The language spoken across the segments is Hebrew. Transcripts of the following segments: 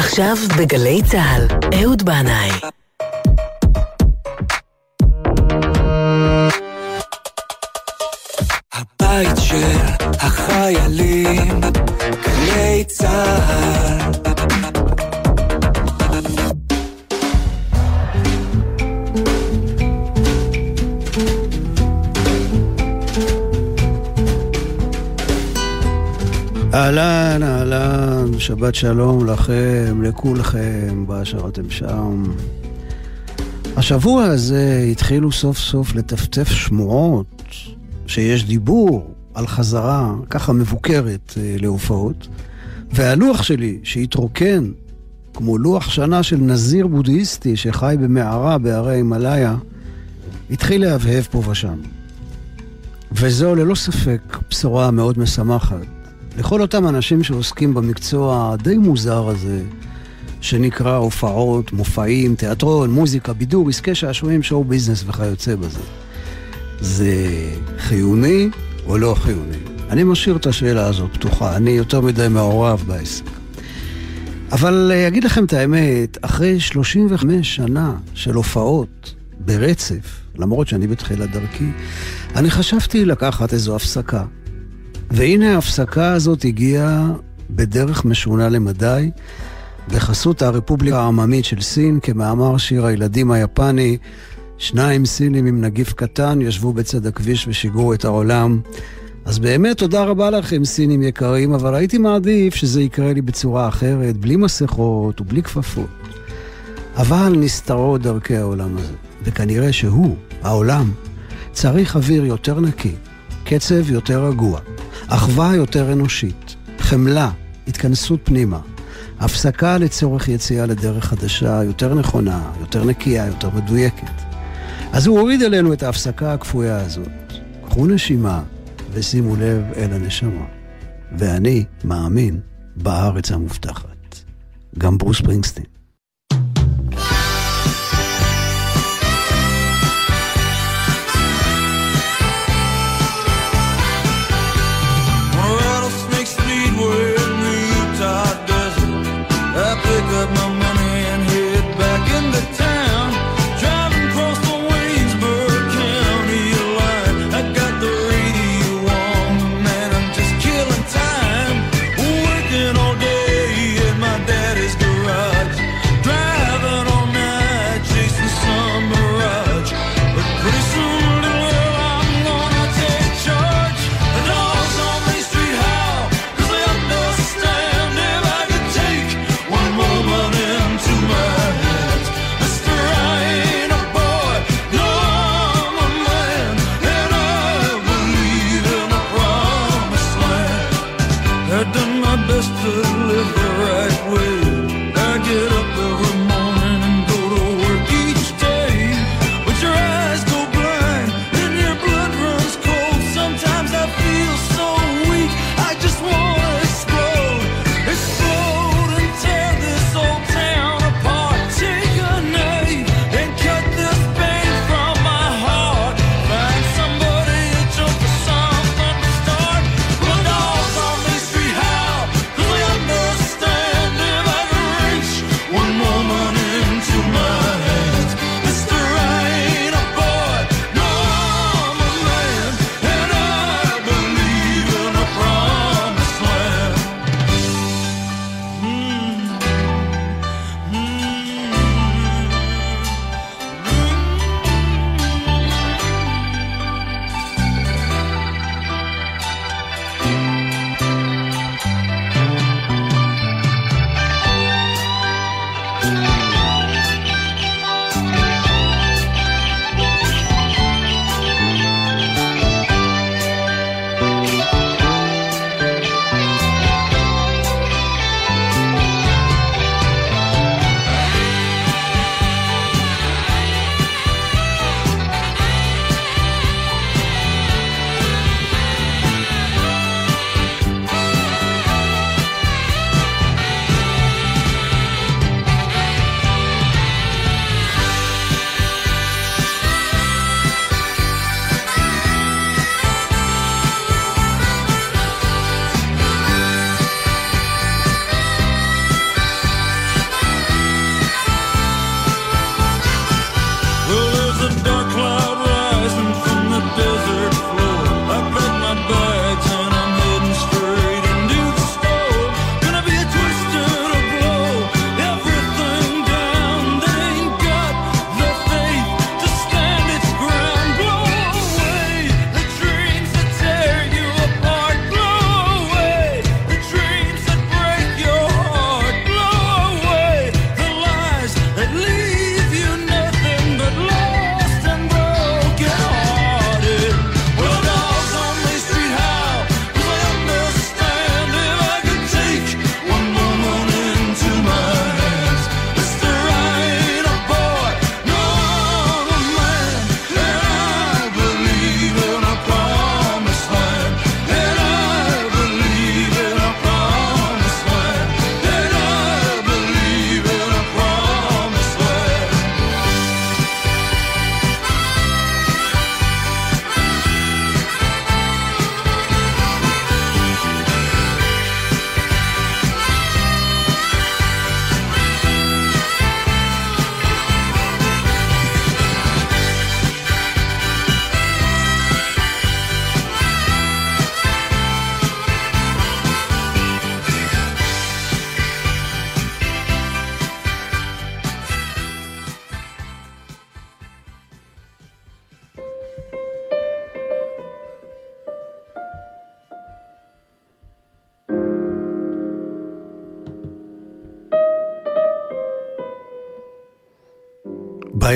עכשיו בגלי צה"ל, אהוד בנאי. הבית של החיילים, שבת שלום לכם, לכולכם, באשר אתם שם. השבוע הזה התחילו סוף סוף לטפטף שמועות שיש דיבור על חזרה, ככה מבוקרת, אה, להופעות, והלוח שלי, שהתרוקן כמו לוח שנה של נזיר בודהיסטי שחי במערה בהרי הימאליה, התחיל להבהב פה ושם. וזו ללא ספק בשורה מאוד משמחת. לכל אותם אנשים שעוסקים במקצוע הדי מוזר הזה, שנקרא הופעות, מופעים, תיאטרון, מוזיקה, בידור, עסקי שעשועים, שואו ביזנס וכיוצא בזה. זה חיוני או לא חיוני? אני משאיר את השאלה הזאת פתוחה, אני יותר מדי מעורב בעסק. אבל אה, אגיד לכם את האמת, אחרי 35 שנה של הופעות ברצף, למרות שאני בתחילת דרכי, אני חשבתי לקחת איזו הפסקה. והנה ההפסקה הזאת הגיעה בדרך משונה למדי, בחסות הרפובליקה העממית של סין, כמאמר שיר הילדים היפני, שניים סינים עם נגיף קטן ישבו בצד הכביש ושיגרו את העולם. אז באמת תודה רבה לכם, סינים יקרים, אבל הייתי מעדיף שזה יקרה לי בצורה אחרת, בלי מסכות ובלי כפפות. אבל נסתרות דרכי העולם הזה, וכנראה שהוא, העולם, צריך אוויר יותר נקי, קצב יותר רגוע, אחווה יותר אנושית, חמלה, התכנסות פנימה, הפסקה לצורך יציאה לדרך חדשה, יותר נכונה, יותר נקייה, יותר מדויקת. אז הוא הוריד אלינו את ההפסקה הכפויה הזאת. קחו נשימה ושימו לב אל הנשמה. ואני מאמין בארץ המובטחת. גם ברוס פרינגסטין.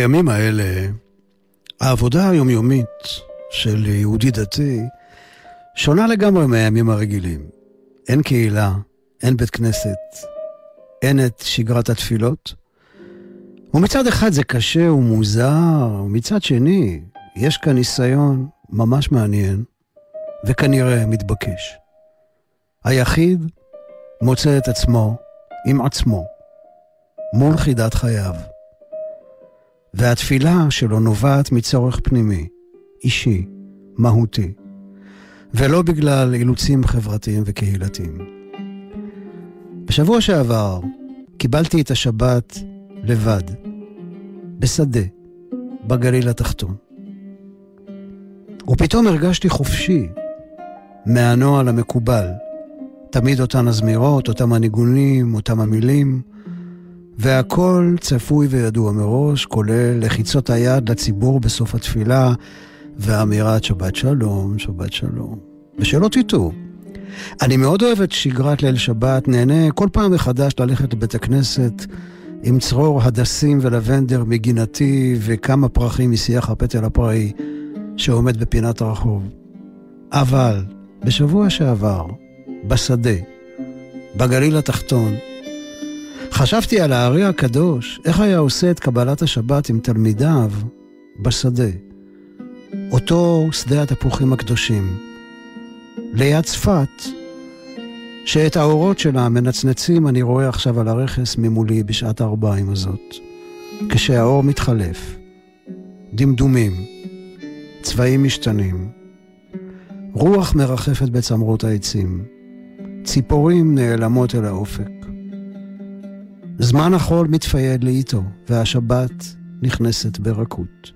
בימים האלה, העבודה היומיומית של יהודי דתי שונה לגמרי מהימים הרגילים. אין קהילה, אין בית כנסת, אין את שגרת התפילות. ומצד אחד זה קשה ומוזר, ומצד שני, יש כאן ניסיון ממש מעניין, וכנראה מתבקש. היחיד מוצא את עצמו עם עצמו, מול חידת חייו. והתפילה שלו נובעת מצורך פנימי, אישי, מהותי, ולא בגלל אילוצים חברתיים וקהילתיים. בשבוע שעבר קיבלתי את השבת לבד, בשדה, בגליל התחתון. ופתאום הרגשתי חופשי מהנוהל המקובל. תמיד אותן הזמירות, אותם הניגונים, אותם המילים, והכל צפוי וידוע מראש, כולל לחיצות היד לציבור בסוף התפילה ואמירת שבת שלום, שבת שלום. ושלא תטעו, אני מאוד אוהב את שגרת ליל שבת, נהנה כל פעם מחדש ללכת לבית הכנסת עם צרור הדסים ולבנדר מגינתי וכמה פרחים משיח הפטל הפראי שעומד בפינת הרחוב. אבל בשבוע שעבר, בשדה, בגליל התחתון, חשבתי על הארי הקדוש, איך היה עושה את קבלת השבת עם תלמידיו בשדה. אותו שדה התפוחים הקדושים. ליד צפת, שאת האורות שלה מנצנצים אני רואה עכשיו על הרכס ממולי בשעת הארבעים הזאת. כשהאור מתחלף, דמדומים, צבעים משתנים, רוח מרחפת בצמרות העצים, ציפורים נעלמות אל האופק. זמן החול מתפייד לאיתו, והשבת נכנסת ברכות.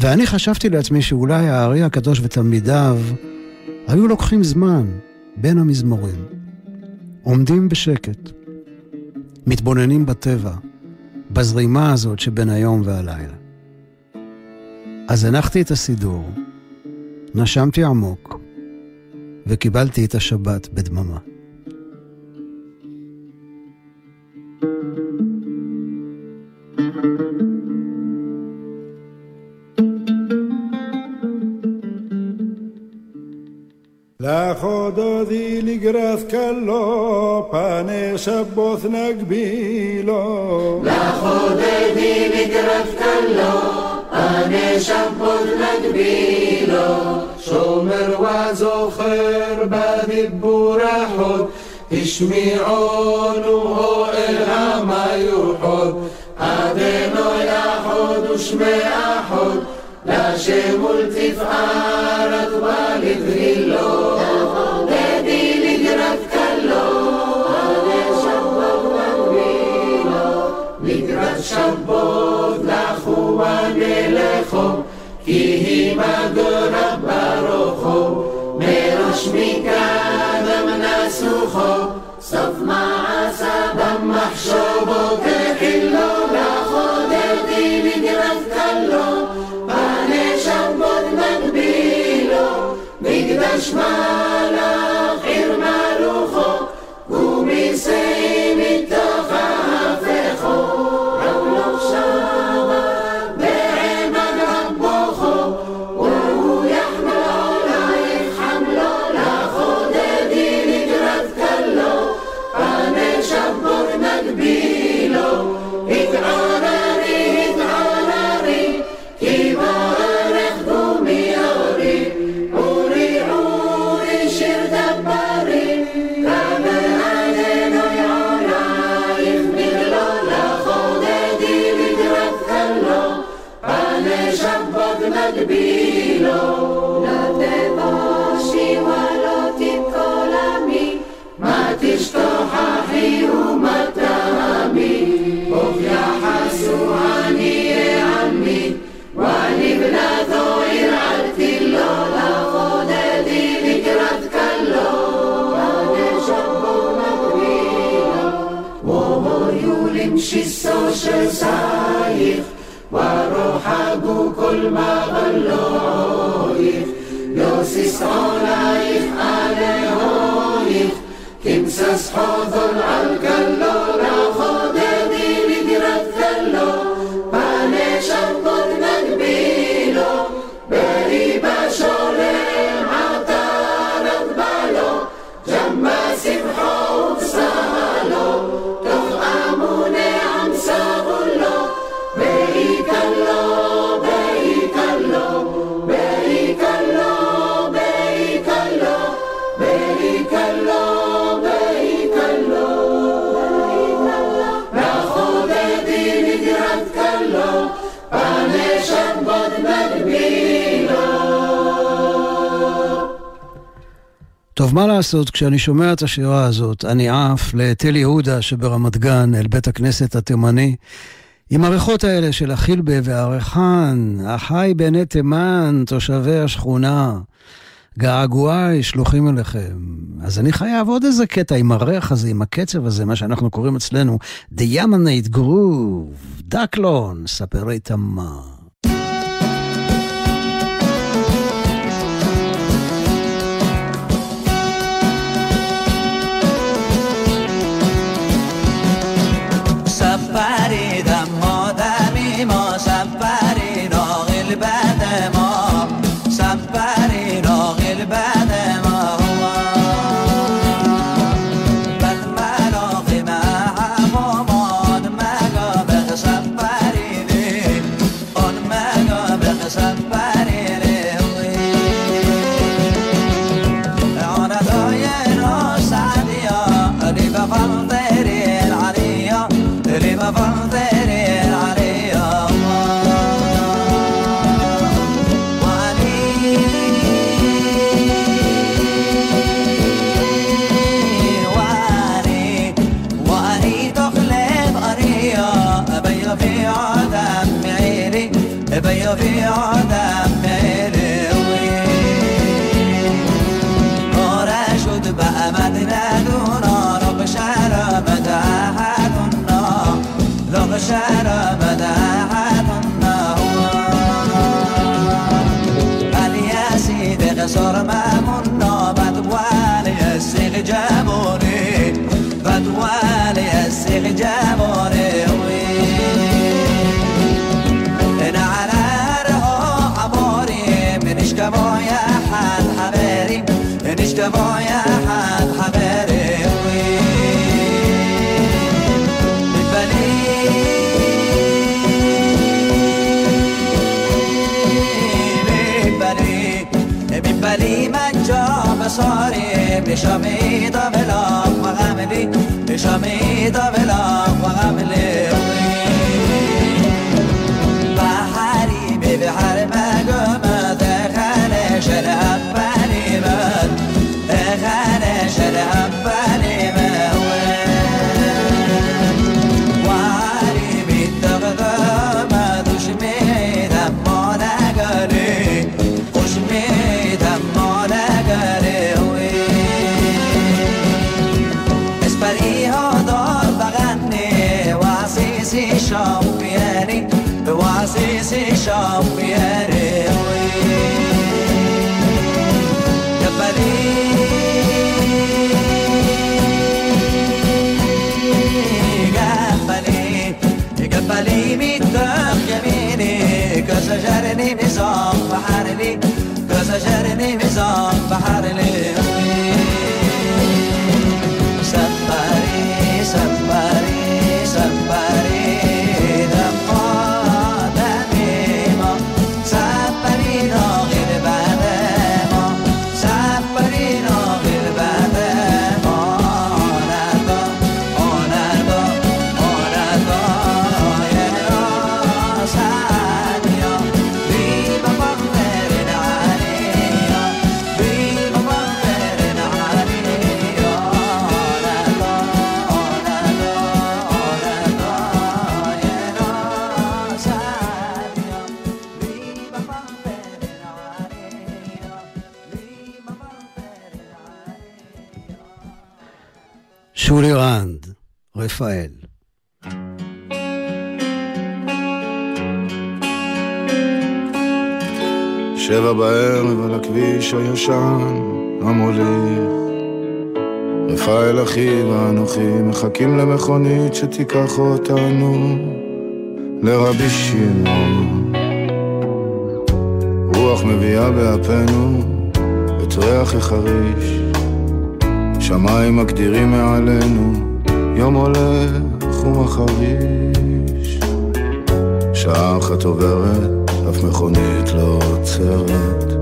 ואני חשבתי לעצמי שאולי הארי הקדוש ותלמידיו היו לוקחים זמן בין המזמורים, עומדים בשקט, מתבוננים בטבע, בזרימה הזאת שבין היום והלילה. אז הנחתי את הסידור, נשמתי עמוק, וקיבלתי את השבת בדממה. Lachododi ligrath kallo, pane shabboth nagbilo. Lachododi ligrath kallo, pane shabboth nagbilo. שומר וזוכר בדיבור החוד, השמיעונו אוהל המיוחוד, אדנו יחוד ושמי אחוד. להשם ולתפארת היא מגורה ברוחו, מראש מקדם נסוכו, סוף מעשה במחשבות תחילו, לכו דדי לגרת כלו, מקדש מלאך עיר מלוכו, ומיסי טוב, מה לעשות, כשאני שומע את השירה הזאת, אני עף לתל יהודה שברמת גן, אל בית הכנסת התימני, עם הריחות האלה של החילבה והריחן, החי בעיני תימן, תושבי השכונה. געגועי שלוחים אליכם. אז אני חייב עוד איזה קטע עם הריח הזה, עם הקצב הזה, מה שאנחנו קוראים אצלנו The Yamanate Groove, דקלון, ספרי תמר. زبان شميت بلا وغاملي شميت بلا وغاملي شعب يا راوي يا جبلي جبلي ميتام يميني. بحر لي. كسجرني مزام بحر لي. سفري سفري. רפאל. שבע בערב על הכביש הישן המוליך. רפאל אחי ואנוכי מחכים למכונית שתיקח אותנו לרבי שמעון. רוח מביאה באפינו את ריח החריש. שמיים מגדירים מעלינו יום הולך ומחריש שעה אחת עוברת, אף מכונית לא עוצרת.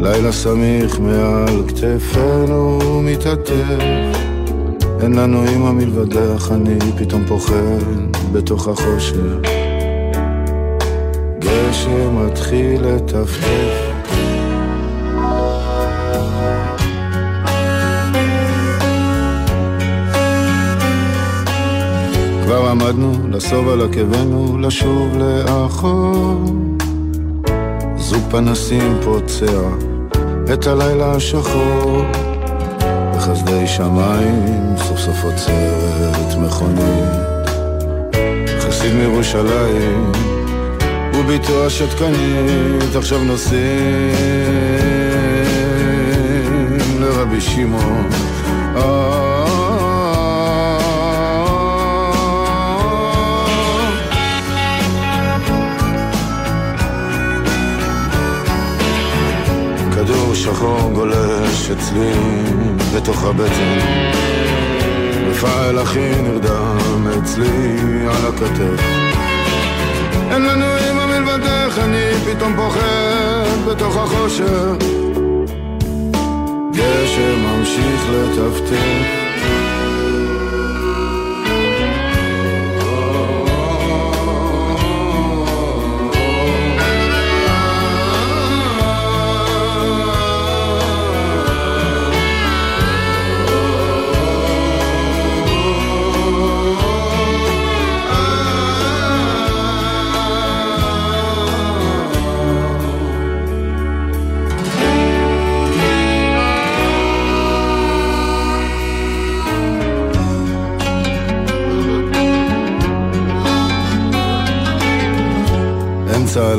לילה סמיך מעל כתפינו מתעטף. אין לנו אמא מלבדך, אני פתאום פוחד בתוך החושך. גשם מתחיל לטפטף. כבר עמדנו לסוב על עקבנו, לשוב לאחור. זוג פנסים פוצע את הלילה השחור. בחסדי שמיים סוף סוף עוצרת מכונית. חסיד מירושלים, וביתו השתקנית, עכשיו נוסעים לרבי שמעון. כדור שחור גולש אצלי בתוך הבטן. רפאל אחי נרדם אצלי על הכתף. אין לנו אמא מלבדך, אני פתאום פוחד בתוך החושך. גשם ממשיך לטפטף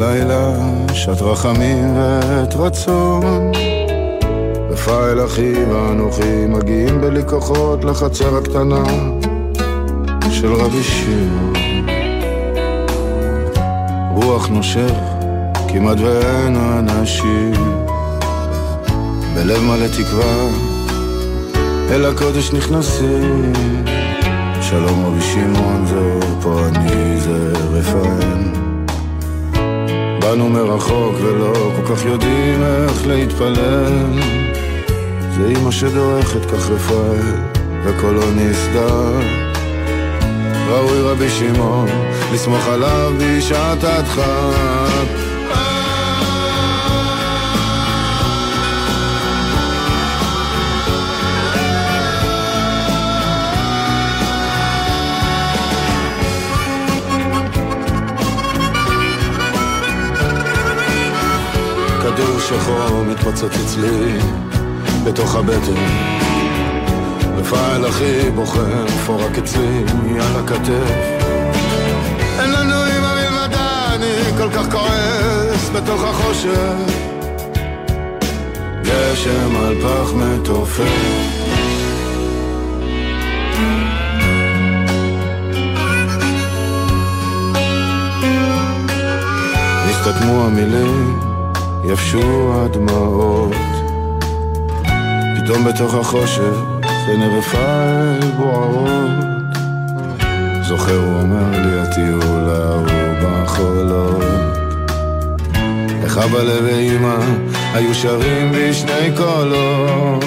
הלילה, שעת רחמים ועת רצון. רפאל אחי ואנוכי מגיעים בלי כוחות לחצר הקטנה של רבי שמעון. רוח נושך, כמעט ואין אנשים. בלב מלא תקווה, אל הקודש נכנסים. שלום רבי שמעון, זה מרחוק ולא כל כך יודעים איך להתפלל. זה אמא שדורכת כך רפאל וקולו נסדר. ראוי רבי שמעון לסמוך עליו בשעת הדחק כדור שחור מתפוצץ אצלי בתוך הבטן. רפאל אחי בוחר פורק אצלי על הכתף. אין לנו אמא מלבדה, אני כל כך כועס בתוך החושך. גשם על פח מתופף. נסתתמו המילים יבשו הדמעות. פתאום בתוך החושך עיני רפאל בוערות. זוכר הוא אומר לי הטיול ההוא בחולות איך אבא לב ואמא היו שרים בשני קולות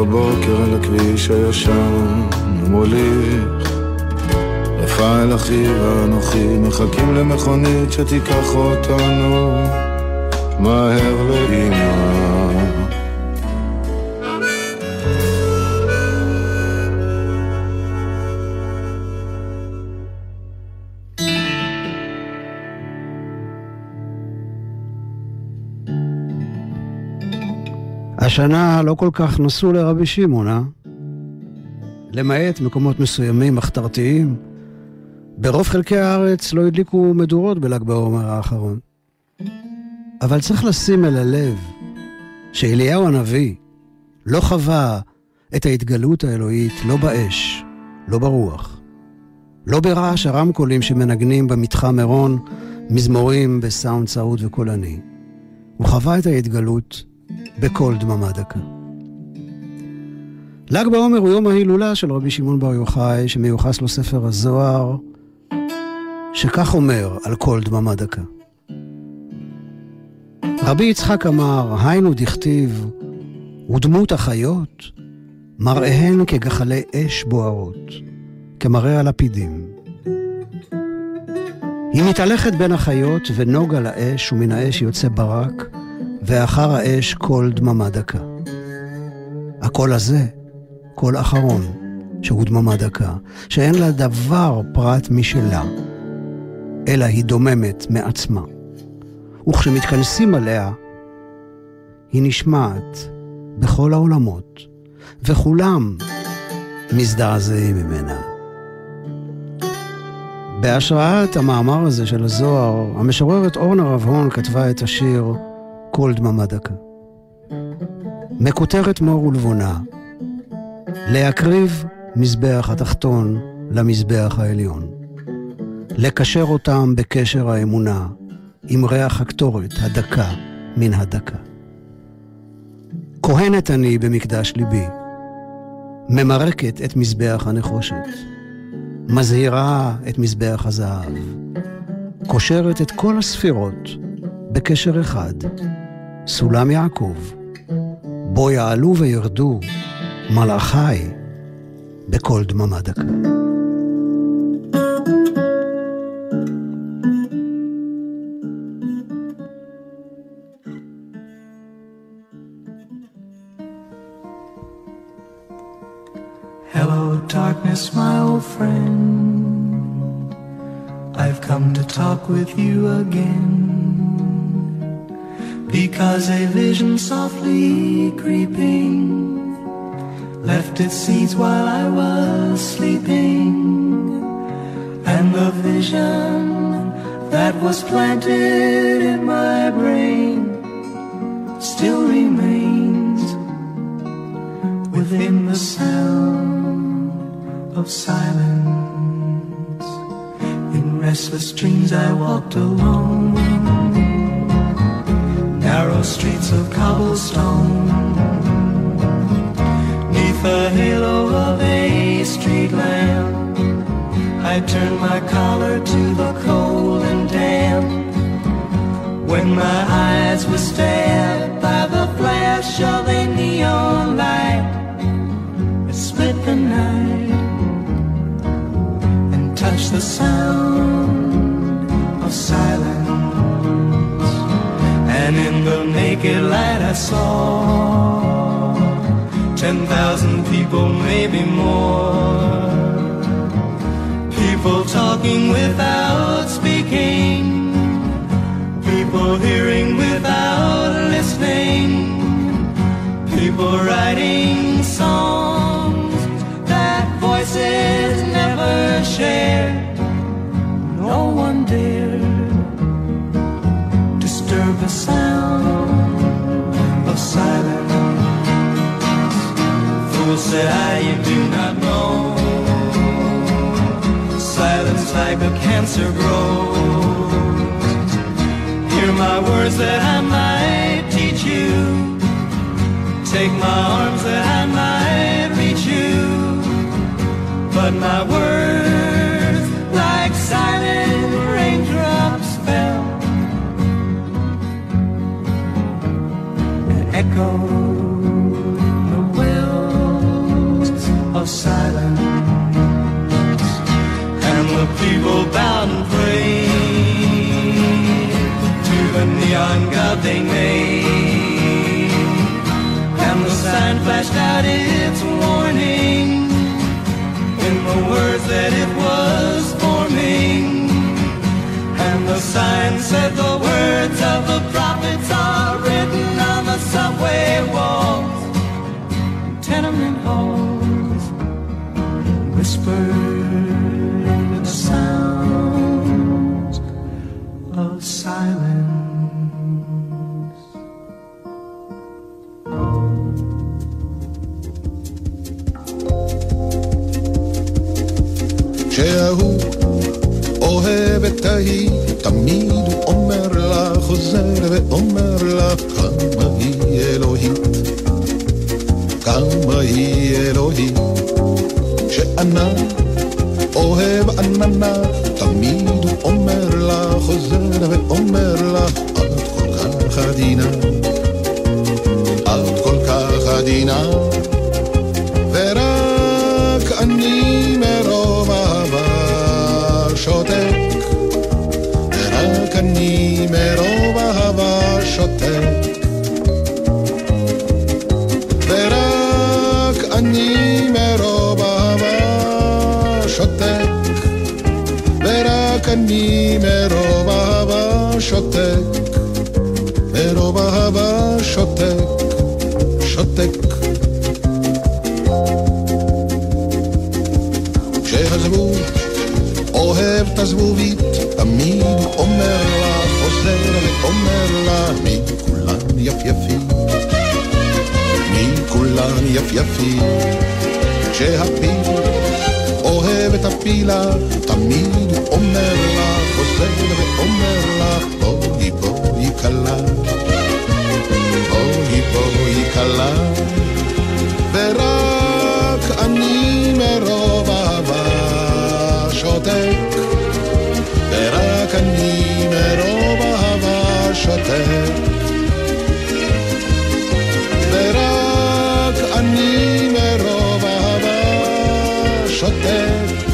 בבוקר על הכביש הישן מוליך רפאל אחי ואנוכי מחכים למכונית שתיקח אותנו. מהר לאמא השנה לא כל כך נסעו לרבי שמעון, אה? למעט מקומות מסוימים, מחתרתיים. ברוב חלקי הארץ לא הדליקו מדורות בל"ג בעומר האחרון. אבל צריך לשים אל הלב שאליהו הנביא לא חווה את ההתגלות האלוהית לא באש, לא ברוח, לא ברעש הרמקולים שמנגנים במתחם מירון מזמורים בסאונד צרוד וקולני. הוא חווה את ההתגלות בקול דממה דקה. ל"ג בעומר הוא יום ההילולה של רבי שמעון בר יוחאי, שמיוחס לו ספר הזוהר, שכך אומר על כל דממה דקה. רבי יצחק אמר, היינו דכתיב, ודמות החיות, מראיהן כגחלי אש בוערות, כמראה הלפידים. היא מתהלכת בין החיות ונוגה לאש, ומן האש יוצא ברק, ואחר האש קול דממה דקה. הקול הזה, קול אחרון, שהוא דממה דקה, שאין לה דבר פרט משלה, אלא היא דוממת מעצמה. וכשמתכנסים עליה, היא נשמעת בכל העולמות, וכולם מזדעזעים ממנה. בהשראת המאמר הזה של הזוהר, המשוררת אורנה רב-הון כתבה את השיר "קול דממה דקה". מקוטרת מור ולבונה, להקריב מזבח התחתון למזבח העליון. לקשר אותם בקשר האמונה, עם ריח הקטורת הדקה מן הדקה. כהנת אני במקדש ליבי, ממרקת את מזבח הנחושת, מזהירה את מזבח הזהב, קושרת את כל הספירות בקשר אחד, סולם יעקב, בו יעלו וירדו מלאכי בקול דממה דקה. Hello, darkness, my old friend. I've come to talk with you again. Because a vision softly creeping left its seeds while I was sleeping. And the vision that was planted in my brain still remains within the sound of silence. In restless dreams I walked alone, narrow streets of cobblestone. Neath the halo of a street lamp, I turned my collar to the cold and damp. When my eyes were stabbed by the flash of a neon light, it split the night and touched the sound of silence. Naked light I saw ten thousand people, maybe more. People talking without speaking People hearing without listening. People writing songs that voices never shared. Said I, do not know. Silence like a cancer grows. Hear my words that I might teach you. Take my arms that I might reach you. But my words, ואומר לה, מי כולן יפייפים. מכולן יפייפים. כשהפיל אוהב את הפילה, תמיד אומר לה, חוזר ואומר לה, בואי בואי כלה, בואי בואי כלה, ורק אני מרוב שותק. ורק אני מרוב אהבה שותק,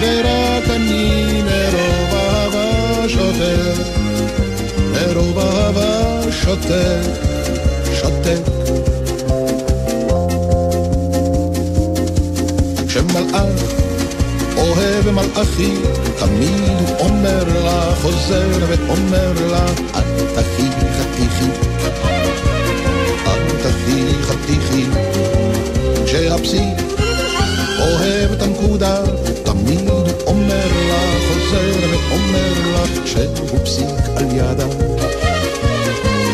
ורק אני מרוב אהבה שותק, מרוב אהבה שותק, שותק. כשמלאך אוהב מלאכי, תמיד הוא אומר לה, חוזר ואומר לה, אל תחי חתיכי. חתיכי חתיכי כשהפסיק אוהב את הנקודה תמיד הוא אומר לה חוזר ואומר לה שהוא פסיק על ידה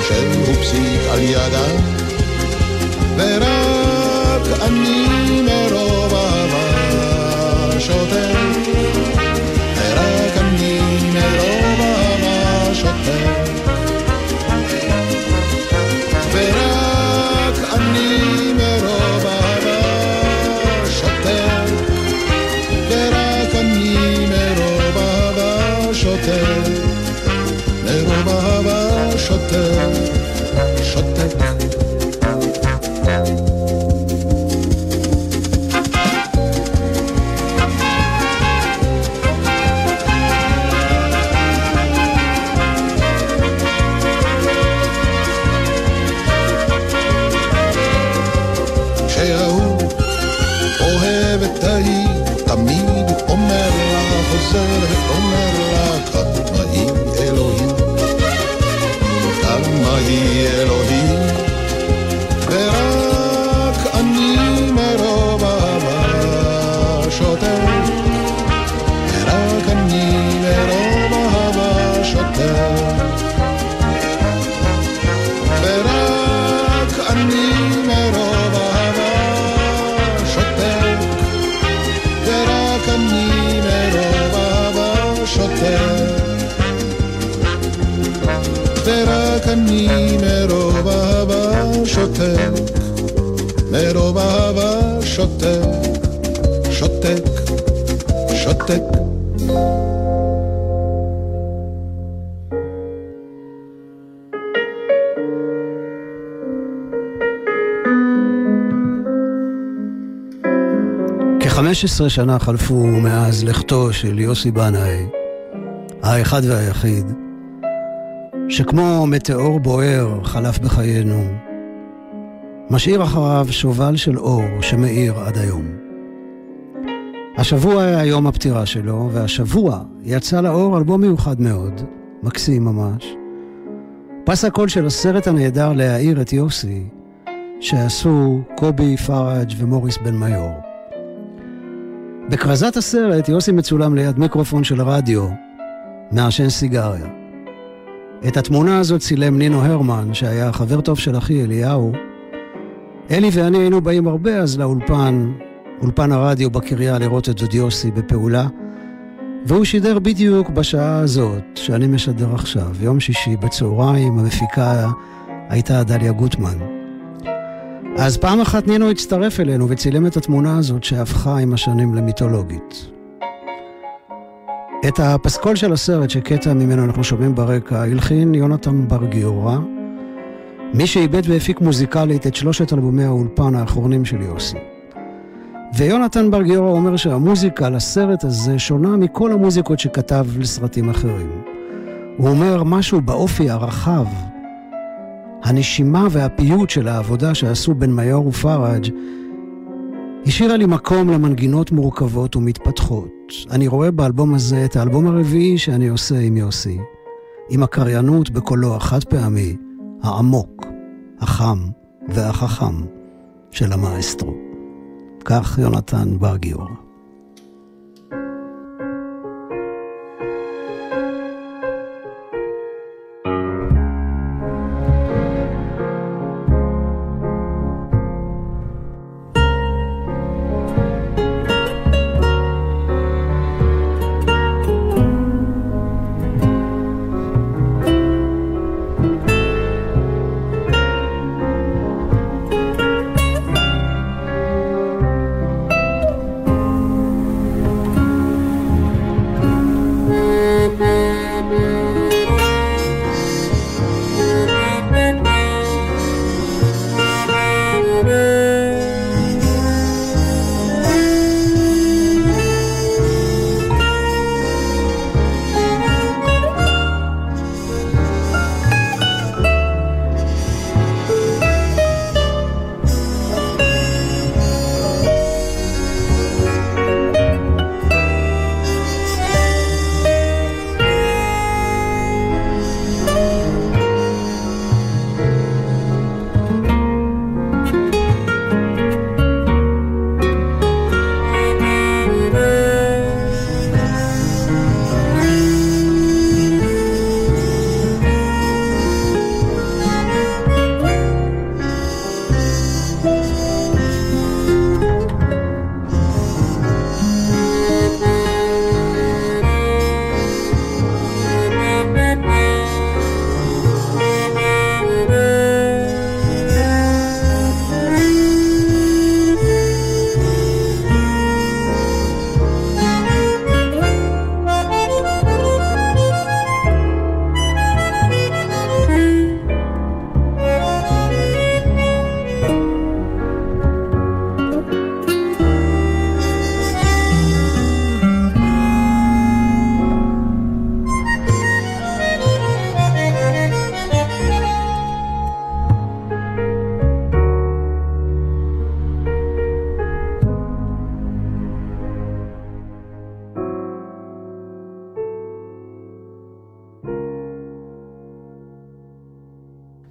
שהוא פסיק על ידה ורק אני מרוב אהבה כ-15 שנה חלפו מאז לכתו של יוסי בנאי, האחד והיחיד, שכמו מטאור בוער חלף בחיינו, משאיר אחריו שובל של אור שמאיר עד היום. השבוע היה יום הפטירה שלו, והשבוע יצא לאור אלבום מיוחד מאוד, מקסים ממש. פס הקול של הסרט הנהדר להעיר את יוסי, שעשו קובי פראג' ומוריס בן מיור. בכרזת הסרט יוסי מצולם ליד מיקרופון של רדיו, מעשן סיגריה. את התמונה הזאת צילם נינו הרמן, שהיה חבר טוב של אחי אליהו. אלי ואני היינו באים הרבה אז לאולפן, אולפן הרדיו בקריה לראות את דוד יוסי בפעולה, והוא שידר בדיוק בשעה הזאת שאני משדר עכשיו, יום שישי בצהריים, המפיקה הייתה דליה גוטמן. אז פעם אחת נינו הצטרף אלינו וצילם את התמונה הזאת שהפכה עם השנים למיתולוגית. את הפסקול של הסרט, שקטע ממנו אנחנו שומעים ברקע, הלחין יונתן בר גיורא, מי שאיבד והפיק מוזיקלית את שלושת אלבומי האולפן האחרונים של יוסי. ויונתן בר גיורא אומר שהמוזיקה לסרט הזה שונה מכל המוזיקות שכתב לסרטים אחרים. הוא אומר משהו באופי הרחב, הנשימה והפיוט של העבודה שעשו בן מיור ופראג' השאירה לי מקום למנגינות מורכבות ומתפתחות. אני רואה באלבום הזה את האלבום הרביעי שאני עושה עם יוסי, עם הקריינות בקולו החד פעמי, העמוק, החם והחכם של המאסטרו. כך יונתן בר גיורא.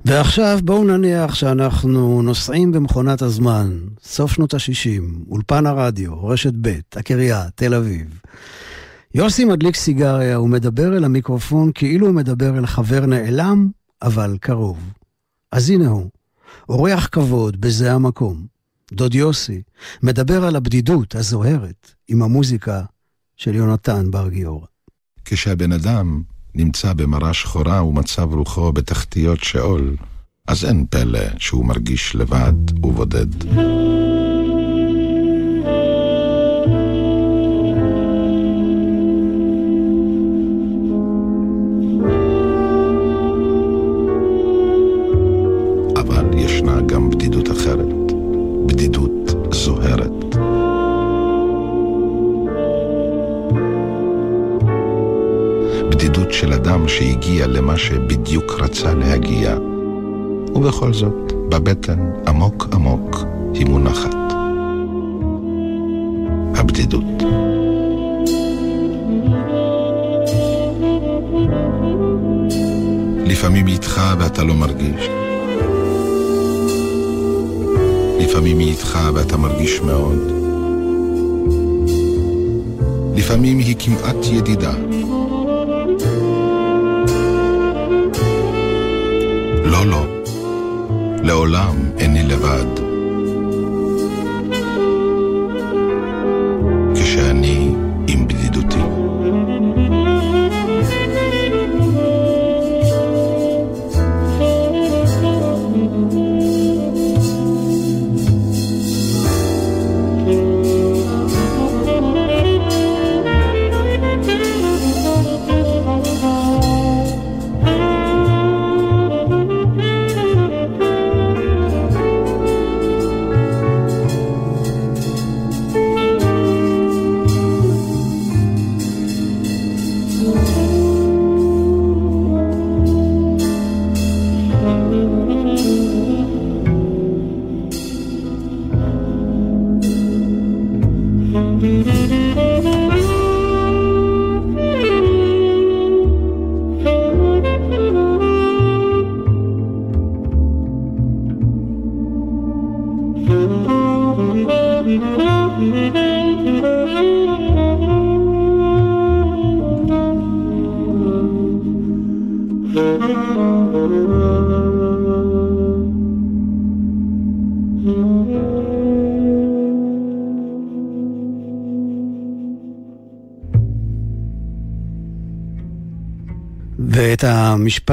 ועכשיו בואו נניח שאנחנו נוסעים במכונת הזמן, סוף שנות ה-60, אולפן הרדיו, רשת ב', הקריה, תל אביב. יוסי מדליק סיגריה ומדבר אל המיקרופון כאילו הוא מדבר אל חבר נעלם, אבל קרוב. אז הנה הוא, אורח כבוד בזה המקום. דוד יוסי מדבר על הבדידות הזוהרת עם המוזיקה של יונתן בר גיורא. כשהבן אדם נמצא במראה שחורה ומצב רוחו בתחתיות שאול, אז אין פלא שהוא מרגיש לבד ובודד. למה שבדיוק רצה להגיע, ובכל זאת, בבטן עמוק עמוק היא מונחת. הבדידות. לפעמים היא איתך ואתה לא מרגיש. לפעמים היא איתך ואתה מרגיש מאוד. לפעמים היא כמעט ידידה. לא, לא, לעולם איני לבד.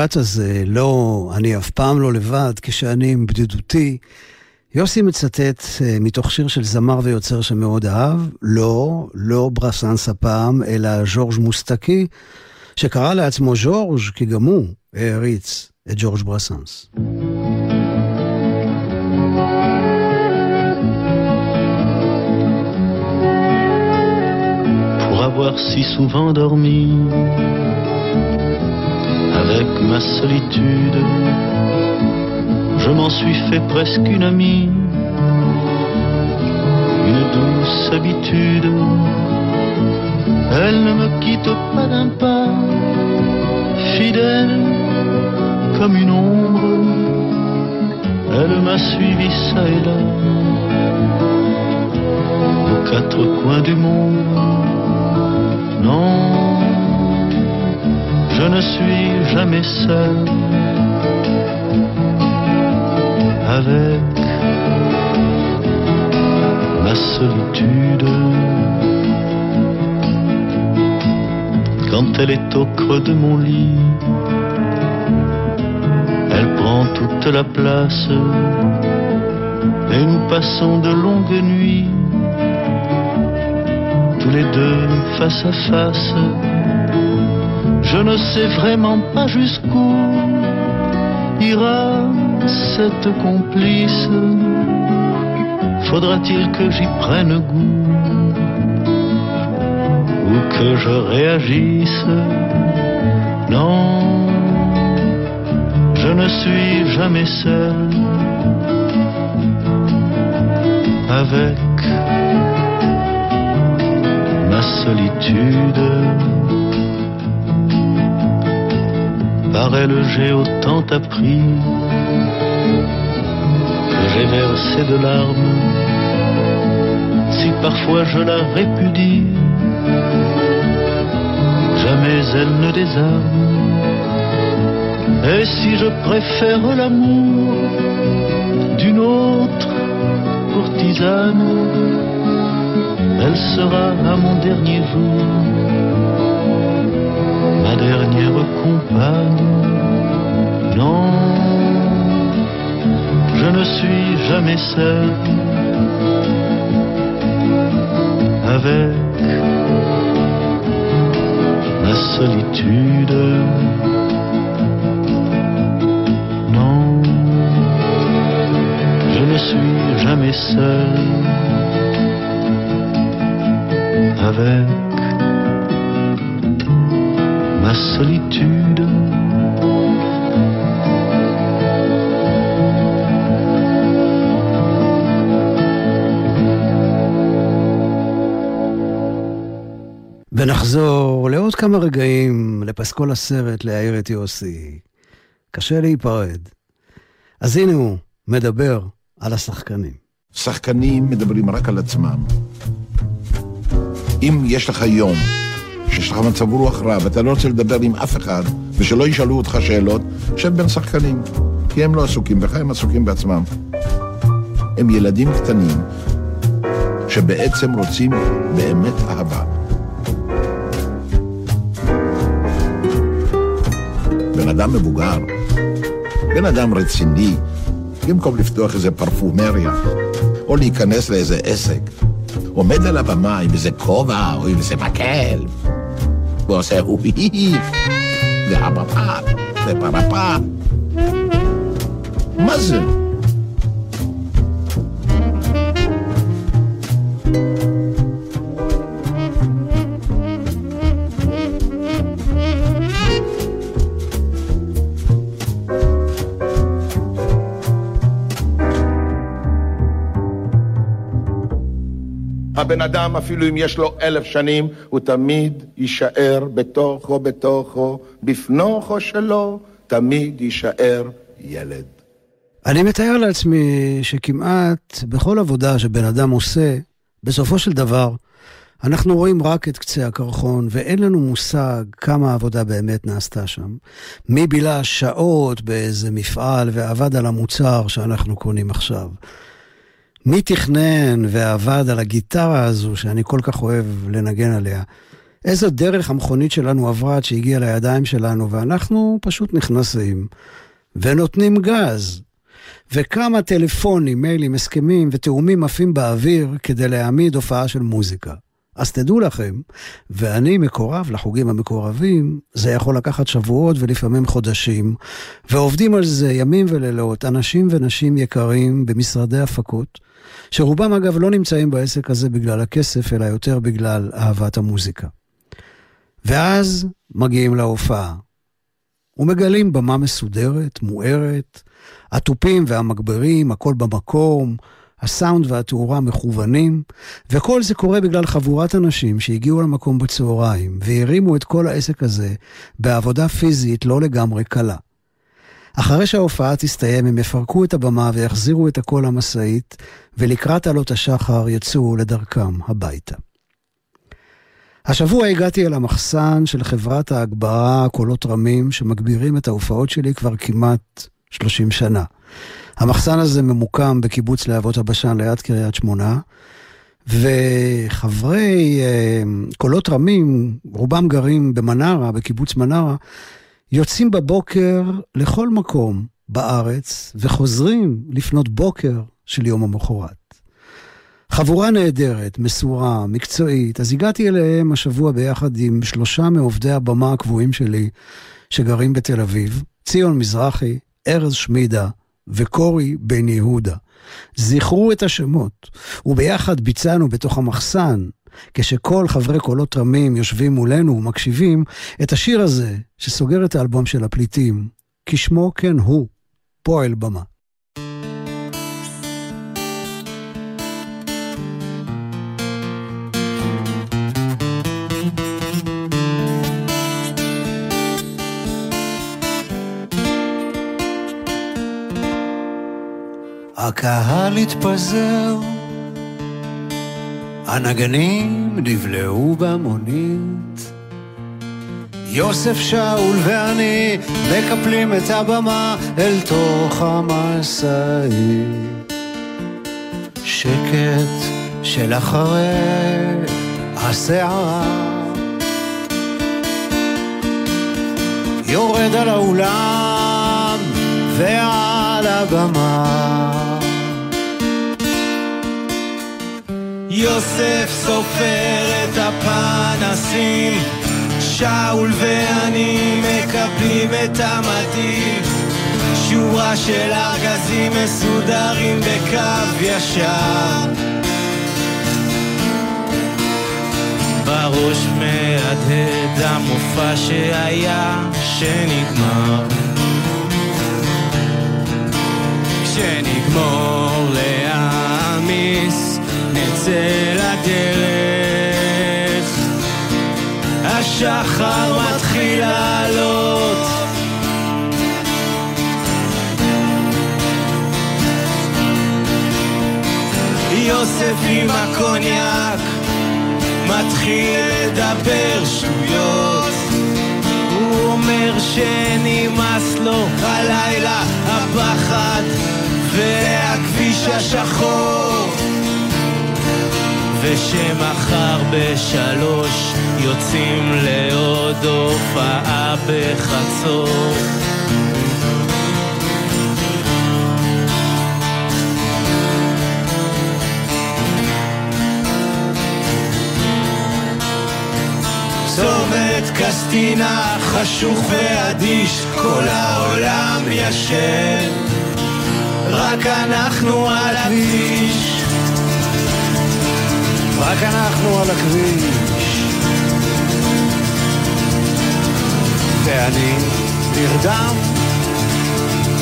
המשפט הזה, לא, אני אף פעם לא לבד, כשאני עם בדידותי, יוסי מצטט אה, מתוך שיר של זמר ויוצר שמאוד אהב, לא, לא ברסנס הפעם, אלא ז'ורג' מוסטקי, שקרא לעצמו ז'ורג' כי גם הוא העריץ את ג'ורג' ברסנס. Pour avoir si souvent dormi avec ma solitude, je m'en suis fait presque une amie, une douce habitude. Elle ne me quitte pas d'un pas, fidèle comme une ombre. Elle m'a suivi ça et là, aux quatre coins du monde. Non, je ne suis jamais seul avec ma solitude. Quand elle est au creux de mon lit, elle prend toute la place et nous passons de longues nuits, tous les deux face à face. Je ne sais vraiment pas jusqu'où ira cette complice. Faudra-t-il que j'y prenne goût Ou que je réagisse? Non, je ne suis jamais seul Avec ma solitude Par elle j'ai autant appris que j'ai versé de larmes. Si parfois je la répudie, jamais elle ne désarme. Et si je préfère l'amour d'une autre courtisane, elle sera à mon dernier jour ma dernière compagne. Non, je ne suis jamais seul avec ma solitude. Non, je ne suis jamais seul avec ma solitude. ונחזור לעוד כמה רגעים לפסקול הסרט להעיר את יוסי. קשה להיפרד. אז הנה הוא, מדבר על השחקנים. שחקנים מדברים רק על עצמם. אם יש לך יום שיש לך מצב רוח רע ואתה לא רוצה לדבר עם אף אחד ושלא ישאלו אותך שאלות, שב בין שחקנים. כי הם לא עסוקים בך, הם עסוקים בעצמם. הם ילדים קטנים שבעצם רוצים באמת אהבה. בן אדם מבוגר, בן אדם רציני, במקום לפתוח איזה פרפומריה, או להיכנס לאיזה עסק, עומד על הבמה עם איזה כובע או עם איזה מקל, Você é ruim. de Preparapá. Mas. הבן אדם, אפילו אם יש לו אלף שנים, הוא תמיד יישאר בתוכו, בתוכו, בפנוכו שלו, תמיד יישאר ילד. אני מתאר לעצמי שכמעט בכל עבודה שבן אדם עושה, בסופו של דבר, אנחנו רואים רק את קצה הקרחון, ואין לנו מושג כמה עבודה באמת נעשתה שם. מי בילה שעות באיזה מפעל ועבד על המוצר שאנחנו קונים עכשיו. מי תכנן ועבד על הגיטרה הזו שאני כל כך אוהב לנגן עליה. איזו דרך המכונית שלנו עברה עד שהגיעה לידיים שלנו, ואנחנו פשוט נכנסים ונותנים גז. וכמה טלפונים, מיילים, הסכמים ותאומים עפים באוויר כדי להעמיד הופעה של מוזיקה. אז תדעו לכם, ואני מקורב לחוגים המקורבים, זה יכול לקחת שבועות ולפעמים חודשים, ועובדים על זה ימים ולילות, אנשים ונשים יקרים במשרדי הפקות, שרובם אגב לא נמצאים בעסק הזה בגלל הכסף, אלא יותר בגלל אהבת המוזיקה. ואז מגיעים להופעה, ומגלים במה מסודרת, מוארת, התופים והמגברים, הכל במקום, הסאונד והתאורה מכוונים, וכל זה קורה בגלל חבורת אנשים שהגיעו למקום בצהריים והרימו את כל העסק הזה בעבודה פיזית לא לגמרי קלה. אחרי שההופעה תסתיים הם יפרקו את הבמה ויחזירו את הכל למשאית, ולקראת עלות השחר יצאו לדרכם הביתה. השבוע הגעתי אל המחסן של חברת ההגברה קולות רמים שמגבירים את ההופעות שלי כבר כמעט 30 שנה. המחסן הזה ממוקם בקיבוץ להבות הבשן ליד קריית שמונה, וחברי אה, קולות רמים, רובם גרים במנרה, בקיבוץ מנרה, יוצאים בבוקר לכל מקום בארץ וחוזרים לפנות בוקר של יום המחרת. חבורה נהדרת, מסורה, מקצועית, אז הגעתי אליהם השבוע ביחד עם שלושה מעובדי הבמה הקבועים שלי שגרים בתל אביב, ציון מזרחי, ארז שמידה וקורי בן יהודה. זכרו את השמות, וביחד ביצענו בתוך המחסן, כשכל חברי קולות רמים יושבים מולנו ומקשיבים, את השיר הזה שסוגר את האלבום של הפליטים, כשמו כן הוא, פועל במה. הקהל התפזר, הנגנים נבלעו במונית. יוסף שאול ואני מקפלים את הבמה אל תוך המשאית. שקט של אחרי הסערה יורד על האולם ועל הבמה יוסף סופר את הפנסים, שאול ואני מקבלים את המדים. שורה של ארגזים מסודרים בקו ישר. בראש מהדהד המופע שהיה, שנגמר. כשנגמור להעמיס נצא לדרך, השחר מתחיל לעלות. יוסף עם הקוניאק מתחיל לדבר שטויות. הוא אומר שנמאס לו הלילה הפחד והכביש השחור ושמחר בשלוש יוצאים לעוד הופעה בחצור. צומת קסטינה חשוך ואדיש, כל העולם ישן, רק אנחנו על הכביש. רק אנחנו על הכביש. ואני נרדם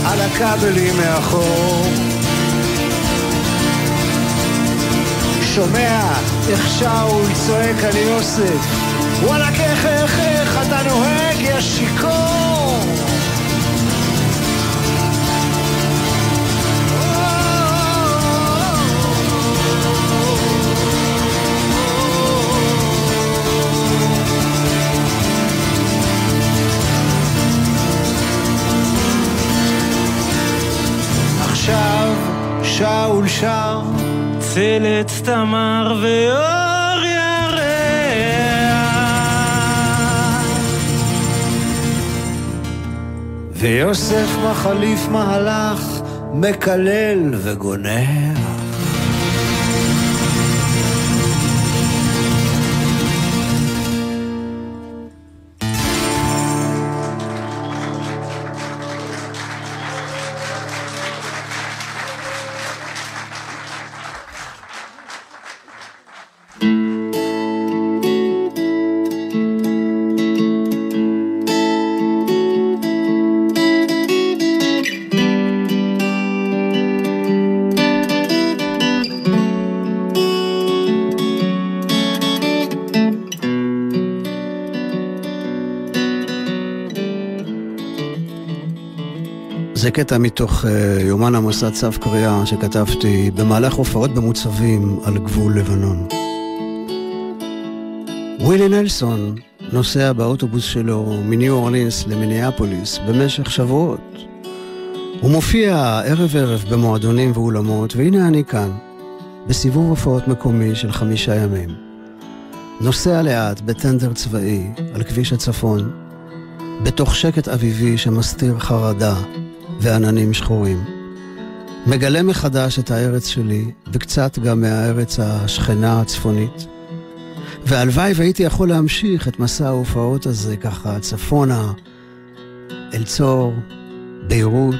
על הכבלים מאחור. שומע איך שאול צועק על יוסף, וואלכ איך איך איך אתה נוהג יא שיכור איילת, תמר ואור ירח. ויוסף מחליף מהלך, מקלל וגונח. זה קטע מתוך uh, יומן המוסד צו קריאה שכתבתי במהלך הופעות במוצבים על גבול לבנון. ווילי נלסון נוסע באוטובוס שלו מניו אורלינס למיניאפוליס במשך שבועות. הוא מופיע ערב-ערב במועדונים ואולמות, והנה אני כאן, בסיבוב הופעות מקומי של חמישה ימים. נוסע לאט בטנדר צבאי על כביש הצפון, בתוך שקט אביבי שמסתיר חרדה ועננים שחורים. מגלה מחדש את הארץ שלי, וקצת גם מהארץ השכנה הצפונית. והלוואי והייתי יכול להמשיך את מסע ההופעות הזה ככה צפונה, אל צור, ביירות,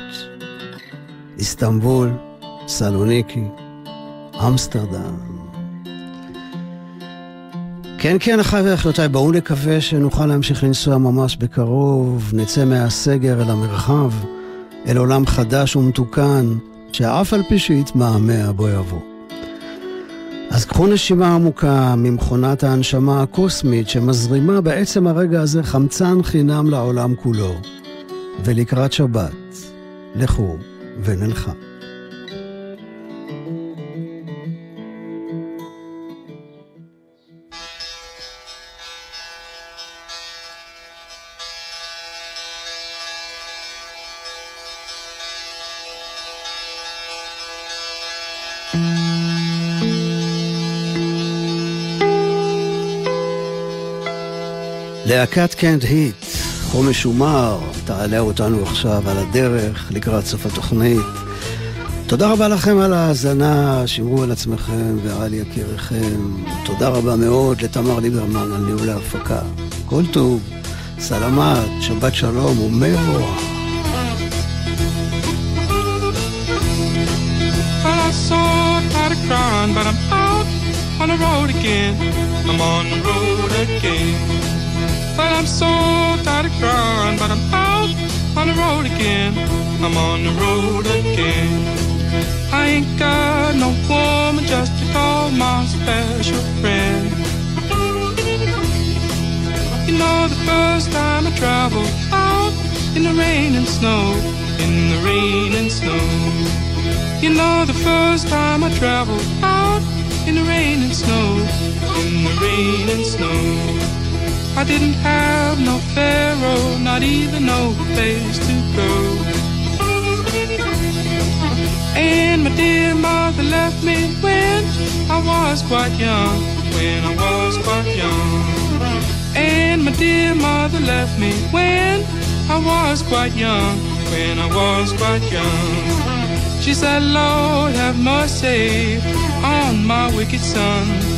איסטנבול, סלוניקי, אמסטרדם. כן, כן, אחיי ואחיותיי, בואו נקווה שנוכל להמשיך לנסוע ממש בקרוב, נצא מהסגר אל המרחב. אל עולם חדש ומתוקן, שאף על פי שיתמהמה בו יבוא. אז קחו נשימה עמוקה ממכונת ההנשמה הקוסמית שמזרימה בעצם הרגע הזה חמצן חינם לעולם כולו. ולקראת שבת, לכו ונלכה. להקת קנט היט, חומש ומר, תעלה אותנו עכשיו על הדרך לקראת סוף התוכנית. תודה רבה לכם על ההאזנה, שמרו על עצמכם ועל יקיריכם. תודה רבה מאוד לתמר ליברמן על ניהול ההפקה. כל טוב, סלמת, שבת שלום ומבורך. But I'm out on the road again. I'm on the road again. But I'm so tired of crying, but I'm out on the road again. I'm on the road again. I ain't got no woman just to call my special friend. You know, the first time I traveled out in the rain and snow, in the rain and snow. You know, the first time I traveled out in the rain and snow, in the rain and snow. I didn't have no pharaoh, not even no place to go. And my dear mother left me when I was quite young, when I was quite young. And my dear mother left me when I was quite young, when I was quite young. She said, Lord, have mercy on my wicked son.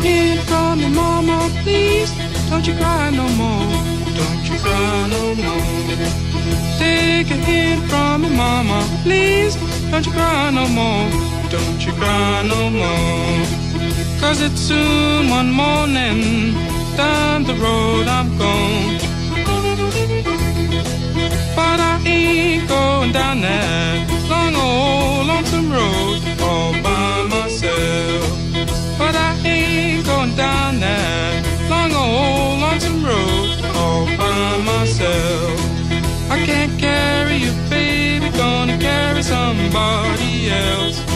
Hint from your mama, please. Don't you cry no more. Don't you cry no more. Take a hint from your mama, please. Don't you cry no more. Don't you cry no more. Cause it's soon one morning. Down the road I'm gone. But I ain't going down that down that long old lonesome road all by myself. I can't carry you, baby, gonna carry somebody else.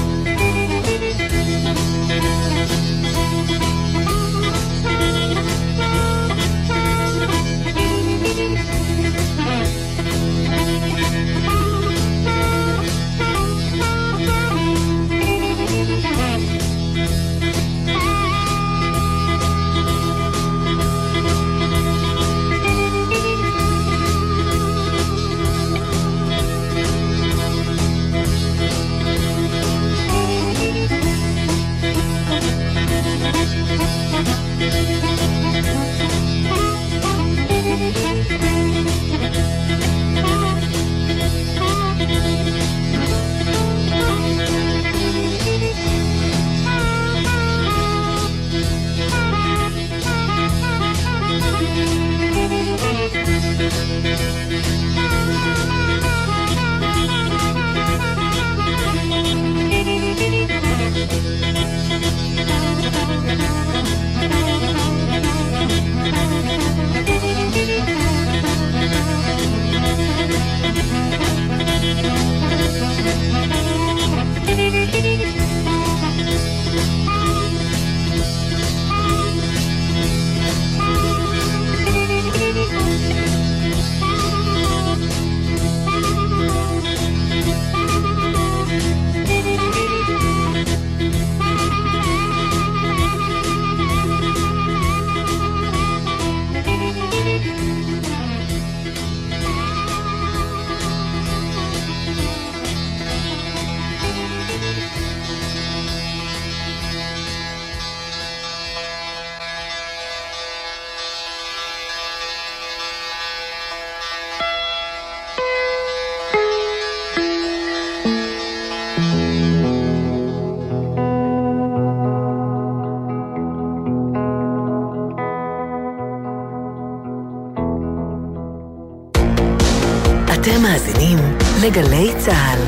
לגלי צה"ל.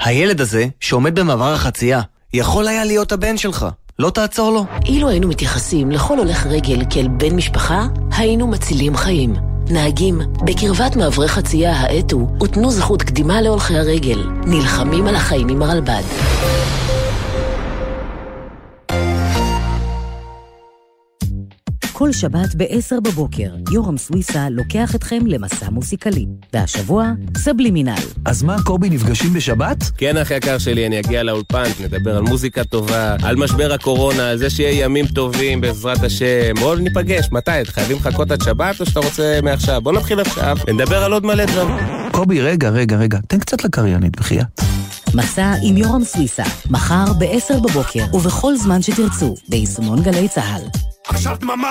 הילד הזה, שעומד במעבר החצייה, יכול היה להיות הבן שלך. לא תעצור לו. אילו היינו מתייחסים לכל הולך רגל כאל בן משפחה, היינו מצילים חיים. נהגים, בקרבת מעברי חצייה האטו ותנו זכות קדימה להולכי הרגל. נלחמים על החיים עם הרלב"ד. כל שבת ב-10 בבוקר, יורם סוויסה לוקח אתכם למסע מוסיקלי. והשבוע, סבלימינל. אז מה, קובי, נפגשים בשבת? כן, אחי יקר שלי, אני אגיע לאולפן, נדבר על מוזיקה טובה, על משבר הקורונה, על זה שיהיה ימים טובים בעזרת השם. בואו ניפגש, מתי? חייבים לחכות עד שבת או שאתה רוצה מעכשיו? בוא נתחיל עכשיו ונדבר על עוד מלא דברים. קובי, רגע, רגע, רגע, תן קצת לקריינית, בחייאת. מסע עם יורם סוויסה, מחר ב-10 בבוקר ובכל זמן שתרצו, ביישומון גלי צה"ל. עכשיו דממה!